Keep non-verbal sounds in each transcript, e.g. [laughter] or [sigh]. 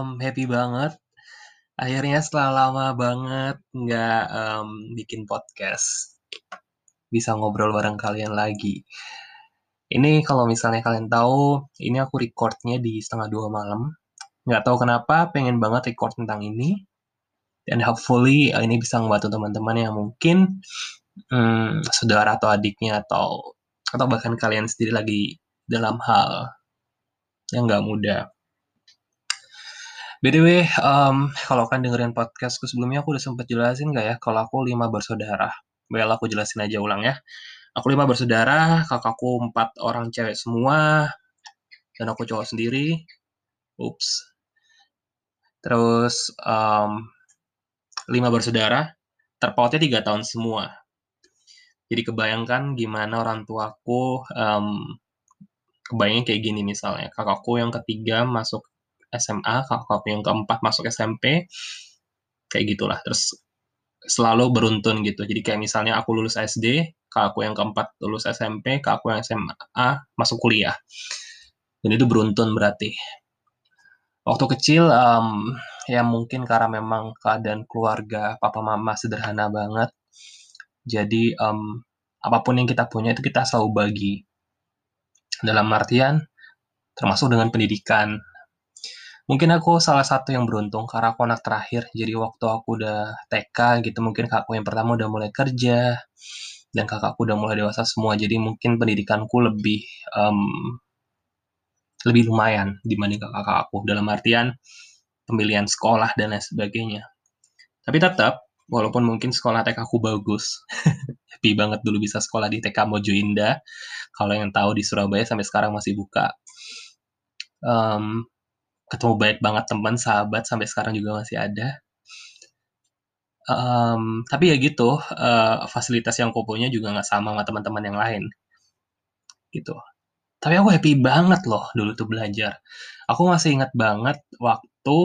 um, happy banget. Akhirnya setelah lama banget nggak um, bikin podcast, bisa ngobrol bareng kalian lagi. Ini kalau misalnya kalian tahu, ini aku recordnya di setengah dua malam. Nggak tahu kenapa, pengen banget record tentang ini. Dan hopefully uh, ini bisa membantu teman-teman yang mungkin hmm, saudara atau adiknya atau atau bahkan kalian sendiri lagi dalam hal yang nggak mudah. BTW, um, kalau kan dengerin podcastku sebelumnya aku udah sempet jelasin nggak ya kalau aku lima bersaudara. Well, aku jelasin aja ulang ya. Aku lima bersaudara, kakakku empat orang cewek semua, dan aku cowok sendiri. Ups. Terus um, lima bersaudara, terpautnya tiga tahun semua. Jadi kebayangkan gimana orang tuaku um, kebayangnya kayak gini misalnya kakakku yang ketiga masuk SMA kakakku yang keempat masuk SMP kayak gitulah. Terus selalu beruntun gitu. Jadi kayak misalnya aku lulus SD kakakku yang keempat lulus SMP kakakku yang SMA masuk kuliah. Dan itu beruntun berarti. Waktu kecil um, ya mungkin karena memang keadaan keluarga papa mama sederhana banget. Jadi um, apa pun yang kita punya itu kita selalu bagi. Dalam artian termasuk dengan pendidikan. Mungkin aku salah satu yang beruntung karena aku anak terakhir, jadi waktu aku udah TK gitu, mungkin kakakku yang pertama udah mulai kerja, dan kakakku udah mulai dewasa semua, jadi mungkin pendidikanku lebih um, lebih lumayan dibanding kakak aku dalam artian pemilihan sekolah dan lain sebagainya. Tapi tetap, walaupun mungkin sekolah TK aku bagus, [laughs] happy banget dulu bisa sekolah di TK Mojo Indah. Kalau yang tahu di Surabaya sampai sekarang masih buka. Um, ketemu baik banget teman, sahabat sampai sekarang juga masih ada. Um, tapi ya gitu, uh, fasilitas yang punya juga nggak sama sama teman-teman yang lain. Gitu. Tapi aku happy banget loh dulu tuh belajar. Aku masih ingat banget waktu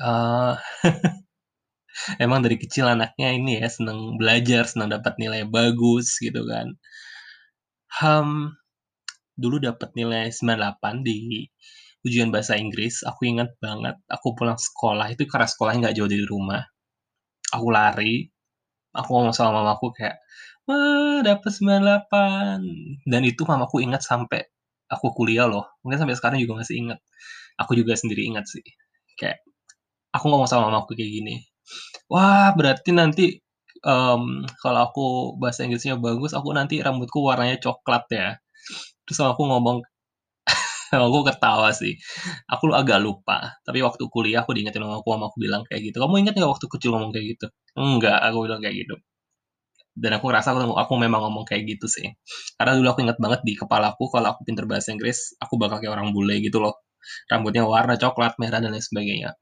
uh, [laughs] emang dari kecil anaknya ini ya seneng belajar, senang dapat nilai bagus gitu kan. Um, dulu dapat nilai 98 di ujian bahasa Inggris. Aku ingat banget, aku pulang sekolah itu karena sekolahnya nggak jauh dari rumah. Aku lari, aku ngomong sama mamaku kayak, wah dapat 98. Dan itu mamaku ingat sampai aku kuliah loh. Mungkin sampai sekarang juga masih ingat. Aku juga sendiri ingat sih. Kayak, aku ngomong sama mamaku kayak gini, wah berarti nanti um, kalau aku bahasa Inggrisnya bagus, aku nanti rambutku warnanya coklat ya. Terus aku ngomong, [laughs] aku ketawa sih. Aku agak lupa. Tapi waktu kuliah aku diingetin sama aku, aku bilang kayak gitu. Kamu ingat nggak waktu kecil ngomong kayak gitu? Enggak, aku bilang kayak gitu. Dan aku ngerasa aku, aku memang ngomong kayak gitu sih. Karena dulu aku ingat banget di kepalaku, kalau aku pinter bahasa Inggris, aku bakal kayak orang bule gitu loh. Rambutnya warna coklat, merah, dan lain sebagainya.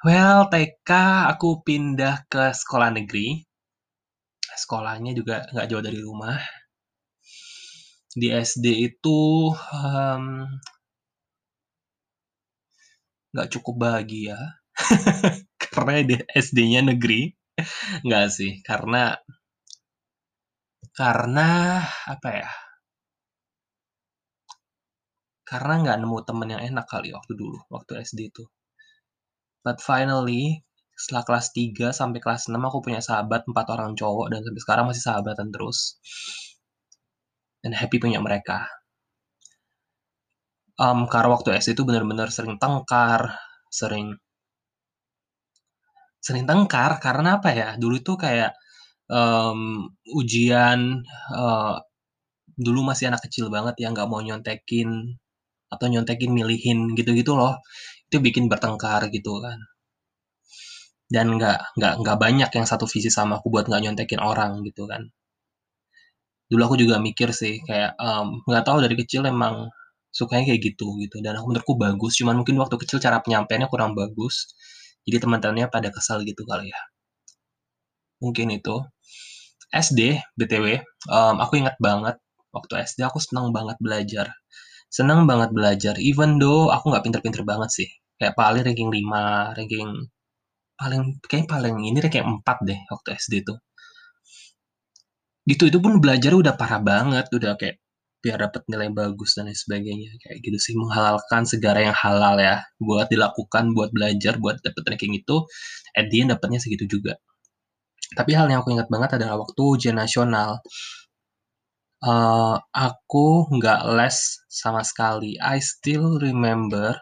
Well, TK aku pindah ke sekolah negeri. Sekolahnya juga nggak jauh dari rumah. Di SD itu um, nggak cukup bahagia [laughs] karena di SD-nya negeri. Nggak sih, karena karena apa ya? Karena nggak nemu temen yang enak kali waktu dulu, waktu SD itu. But finally, setelah kelas 3 sampai kelas 6 aku punya sahabat 4 orang cowok dan sampai sekarang masih sahabatan terus. Dan happy punya mereka. Um, karena waktu SD itu benar-benar sering tengkar, sering sering tengkar karena apa ya? Dulu itu kayak um, ujian uh, dulu masih anak kecil banget yang nggak mau nyontekin atau nyontekin milihin gitu-gitu loh itu bikin bertengkar gitu kan dan nggak nggak nggak banyak yang satu visi sama aku buat nggak nyontekin orang gitu kan dulu aku juga mikir sih kayak nggak um, tahu dari kecil emang sukanya kayak gitu gitu. Dan aku menurutku bagus cuman mungkin waktu kecil cara penyampaiannya kurang bagus. Jadi teman-temannya pada kesal gitu kali ya. Mungkin itu. SD btw um, aku ingat banget. Waktu SD aku senang banget belajar. Senang banget belajar. Even though aku nggak pinter-pinter banget sih. Kayak paling ranking 5 ranking paling kayak paling ini ranking 4 deh waktu SD tuh gitu itu pun belajar udah parah banget udah kayak biar dapat nilai bagus dan lain sebagainya, kayak gitu sih, menghalalkan segala yang halal ya, buat dilakukan, buat belajar, buat dapet ranking itu, at the end dapetnya segitu juga. Tapi hal yang aku ingat banget adalah waktu ujian nasional, uh, aku nggak les sama sekali. I still remember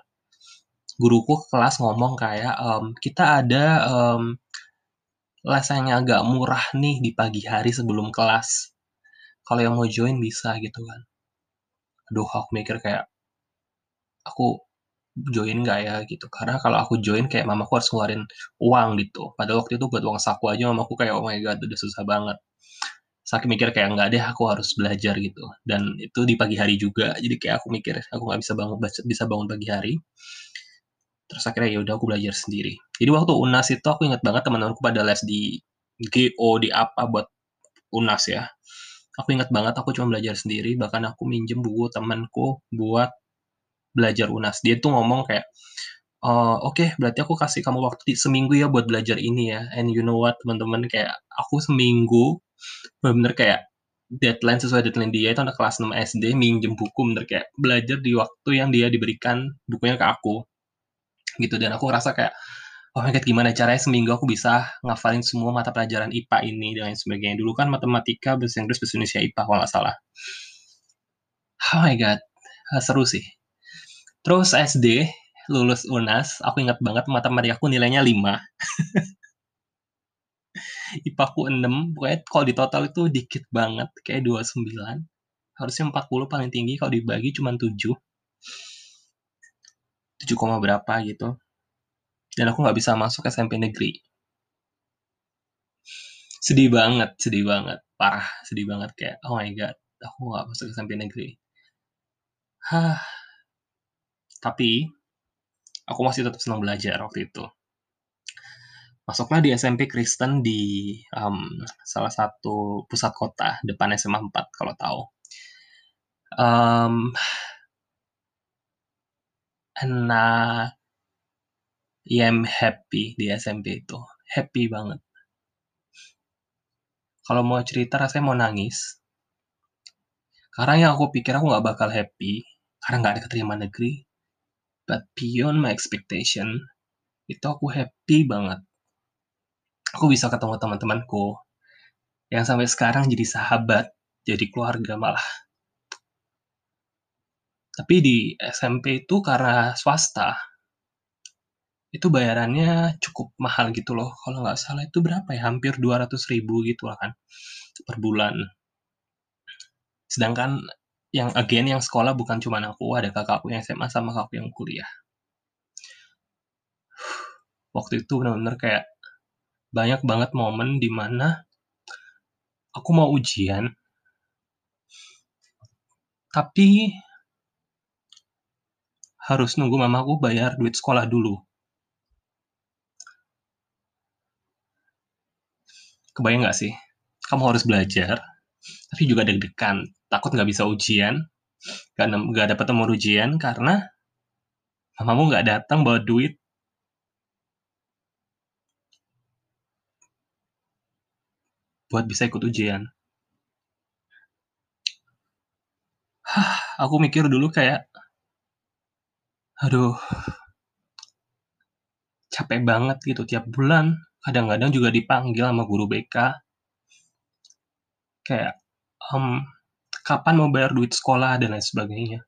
guruku ke kelas ngomong kayak, um, "Kita ada, um, yang agak murah nih di pagi hari sebelum kelas. Kalau yang mau join bisa," gitu kan. Aduh, aku mikir kayak, "Aku join nggak ya?" Gitu. Karena kalau aku join kayak mamaku harus ngeluarin uang gitu. Padahal waktu itu buat uang saku aja mamaku kayak, "Oh my god, udah susah banget." Saking mikir kayak, "Nggak deh, aku harus belajar," gitu. Dan itu di pagi hari juga, jadi kayak aku mikir, aku nggak bisa bangun bisa bangun pagi hari. Terus akhirnya ya udah aku belajar sendiri. Jadi waktu UNAS itu aku ingat banget teman-temanku pada les di GO, di apa buat UNAS ya. Aku ingat banget aku cuma belajar sendiri, bahkan aku minjem buku temanku buat belajar UNAS. Dia tuh ngomong kayak, uh, oke okay, berarti aku kasih kamu waktu seminggu ya buat belajar ini ya. And you know what teman-teman kayak aku seminggu bener-bener kayak deadline sesuai deadline dia itu anak kelas 6 SD minjem buku bener kayak belajar di waktu yang dia diberikan bukunya ke aku gitu. Dan aku ngerasa kayak oh my god gimana caranya seminggu aku bisa ngafalin semua mata pelajaran IPA ini dan lain sebagainya. Dulu kan matematika bahasa Inggris bahasa Indonesia IPA kalau nggak salah. Oh my god seru sih. Terus SD lulus UNAS aku ingat banget matematika aku nilainya 5 [laughs] IPA aku 6 pokoknya kalau di total itu dikit banget kayak 29 harusnya 40 paling tinggi kalau dibagi cuma 7 7, berapa gitu. Dan aku nggak bisa masuk SMP negeri. Sedih banget sedih banget parah sedih banget. Kayak oh my god aku nggak masuk SMP negeri. Hah. Tapi aku masih tetap senang belajar waktu itu. Masuklah di SMP Kristen di um, salah satu pusat kota depan SMA 4 kalau tahu. Um, nah, yeah, I'm happy di SMP itu, happy banget. Kalau mau cerita rasanya mau nangis. Karena yang aku pikir aku nggak bakal happy, karena nggak ada keterima negeri. But beyond my expectation, itu aku happy banget aku bisa ketemu teman-temanku yang sampai sekarang jadi sahabat, jadi keluarga malah. Tapi di SMP itu karena swasta, itu bayarannya cukup mahal gitu loh. Kalau nggak salah itu berapa ya? Hampir 200 ribu gitu lah kan per bulan. Sedangkan yang again yang sekolah bukan cuma aku, ada kakakku yang SMA sama kakakku yang kuliah. Waktu itu benar-benar kayak banyak banget momen di mana aku mau ujian, tapi harus nunggu mamaku bayar duit sekolah dulu. Kebayang nggak sih? Kamu harus belajar, tapi juga deg-degan, takut nggak bisa ujian, nggak, nggak dapat nomor ujian karena mamamu nggak datang bawa duit buat bisa ikut ujian. Hah, aku mikir dulu kayak, aduh, capek banget gitu tiap bulan. Kadang-kadang juga dipanggil sama guru BK. Kayak, um, kapan mau bayar duit sekolah? dan lain sebagainya.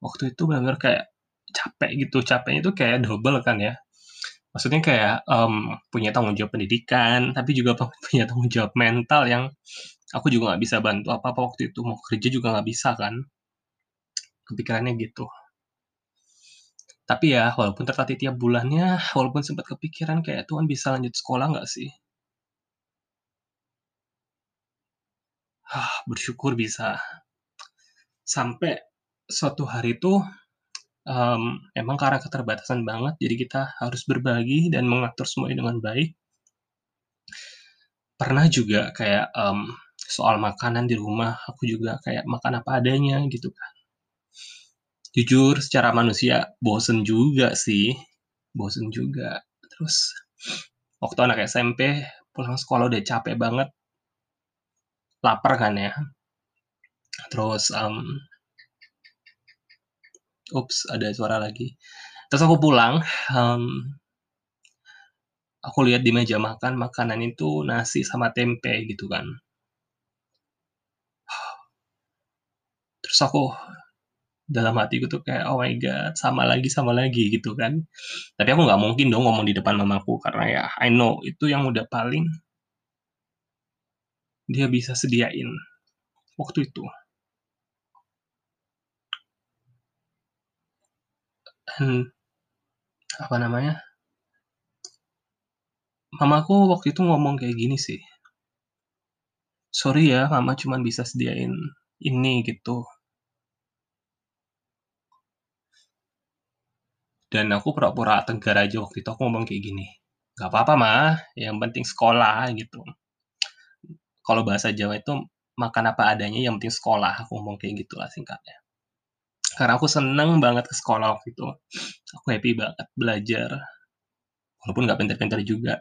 Waktu itu benar-benar kayak capek gitu, capeknya itu kayak double kan ya. Maksudnya kayak um, punya tanggung jawab pendidikan tapi juga [laughs] punya tanggung jawab mental yang aku juga nggak bisa bantu apa apa waktu itu. Mau kerja juga nggak bisa kan. Kepikirannya gitu tapi ya walaupun tertati tiap bulannya walaupun sempat kepikiran kayak Tuhan bisa lanjut sekolah nggak sih ah bersyukur bisa sampai suatu hari tuh um, emang karena keterbatasan banget, jadi kita harus berbagi dan mengatur semuanya dengan baik. Pernah juga kayak um, soal makanan di rumah, aku juga kayak makan apa adanya gitu kan. Jujur, secara manusia bosen juga sih, bosen juga. Terus waktu anak SMP pulang sekolah udah capek banget, lapar kan ya. Terus, um, ups, ada suara lagi. Terus aku pulang, um, aku lihat di meja makan, makanan itu nasi sama tempe gitu kan. Terus aku dalam hatiku tuh kayak, "Oh my god, sama lagi sama lagi," gitu kan. Tapi aku nggak mungkin dong ngomong di depan mamaku karena ya I know itu yang udah paling dia bisa sediain waktu itu. Dan apa namanya? Mamaku waktu itu ngomong kayak gini sih. "Sorry ya, mama cuman bisa sediain ini," gitu. Dan aku pura-pura tegar aja waktu itu, aku ngomong kayak gini, "Nggak apa-apa, Mah, yang penting sekolah," gitu. Kalau bahasa Jawa itu, "Makan apa adanya, yang penting sekolah," aku ngomong kayak gitulah singkatnya. Karena aku seneng banget ke sekolah waktu itu, aku happy banget belajar. Walaupun nggak pinter-pinter juga.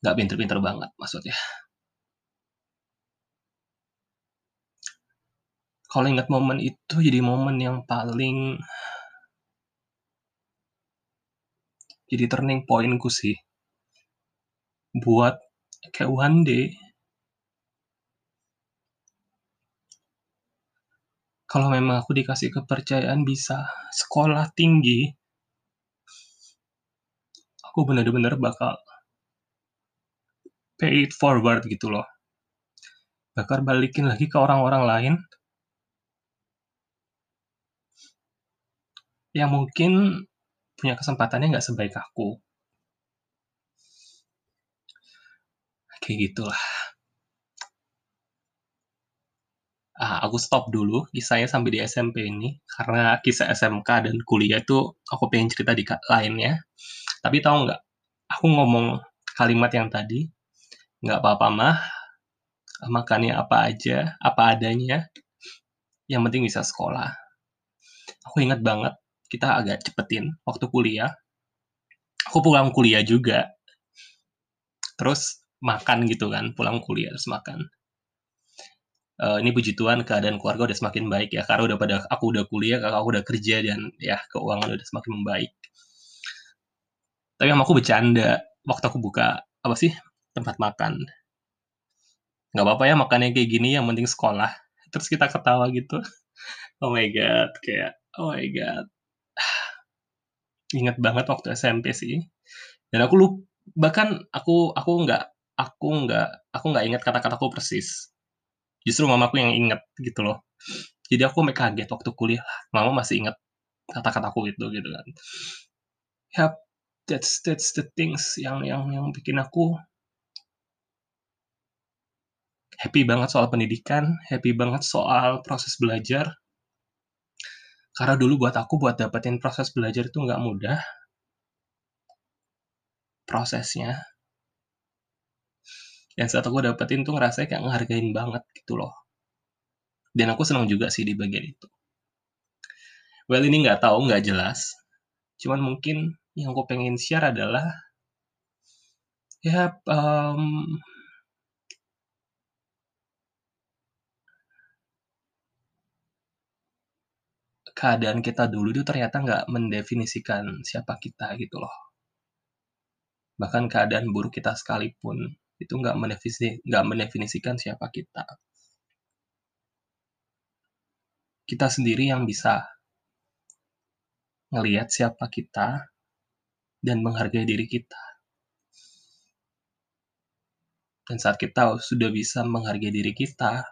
Nggak pinter-pinter banget maksudnya. Kalau ingat momen itu jadi momen yang paling jadi turning point-ku sih. Buat kayak one day kalau memang aku dikasih kepercayaan bisa sekolah tinggi aku bener-bener bakal pay it forward gitu loh. Bakal balikin lagi ke orang-orang lain yang mungkin punya kesempatannya nggak sebaik aku. Kayak gitulah. Ah, aku stop dulu kisahnya sampai di SMP ini, karena kisah SMK dan kuliah tuh aku pengen cerita di lainnya. Tapi tahu nggak, aku ngomong kalimat yang tadi, "Nggak apa-apa, Mah, makannya apa aja, apa adanya, yang penting bisa sekolah." Aku inget banget, kita agak cepetin waktu kuliah. Aku pulang kuliah juga. Terus makan gitu kan, pulang kuliah terus makan. Eee, ini puji Tuhan keadaan keluarga udah semakin baik ya, karena udah pada aku udah kuliah, kakak aku udah kerja dan ya keuangan udah semakin membaik. Tapi mamaku bercanda waktu aku buka, apa sih, tempat makan. "Nggak apa-apa ya makannya kayak gini, yang penting sekolah." Terus kita ketawa gitu. [laughs] Oh my god, kayak, oh my god. Inget banget waktu SMP sih. Dan aku lup bahkan aku aku nggak aku nggak aku nggak inget kata-kataku persis. Justru mamaku yang inget gitu loh. Jadi aku sampai kaget waktu kuliah, mama masih inget kata-kataku itu gitu kan. Yap, that's that's the things yang yang yang bikin aku happy banget soal pendidikan, happy banget soal proses belajar. Karena dulu buat aku buat dapetin proses belajar itu nggak mudah. Prosesnya. Dan saat aku dapetin tuh ngerasanya kayak ngehargain banget gitu loh. Dan aku senang juga sih di bagian itu. Well, ini nggak tahu, nggak jelas. Cuman mungkin yang aku pengen share adalah ya, um keadaan kita dulu itu ternyata nggak mendefinisikan siapa kita gitu loh. Bahkan keadaan buruk kita sekalipun, itu nggak mendefinisi nggak mendefinisikan siapa kita. Kita sendiri yang bisa ngelihat siapa kita dan menghargai diri kita. Dan saat kita sudah bisa menghargai diri kita,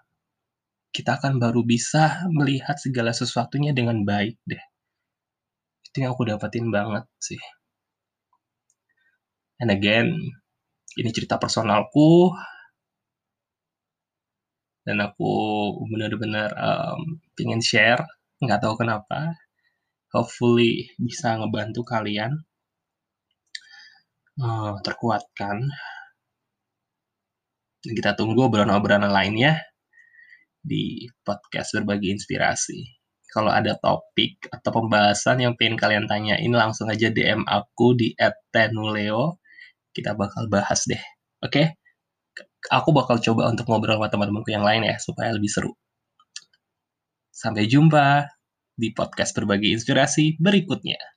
kita akan baru bisa melihat segala sesuatunya dengan baik deh. Itu yang aku dapetin banget sih. And again, ini cerita personalku. Dan aku bener-bener, um, pengen share, nggak tahu kenapa. Hopefully bisa ngebantu kalian eee, terkuatkan. Kita tunggu obrolan-obrolan lainnya di podcast Berbagi Inspirasi. Kalau ada topik atau pembahasan yang pengen kalian tanyain, langsung aja DM aku di @tenuleo. Kita bakal bahas deh, oke? Aku bakal coba untuk ngobrol sama teman-temanku yang lain ya, supaya lebih seru. Sampai jumpa di podcast berbagi inspirasi berikutnya.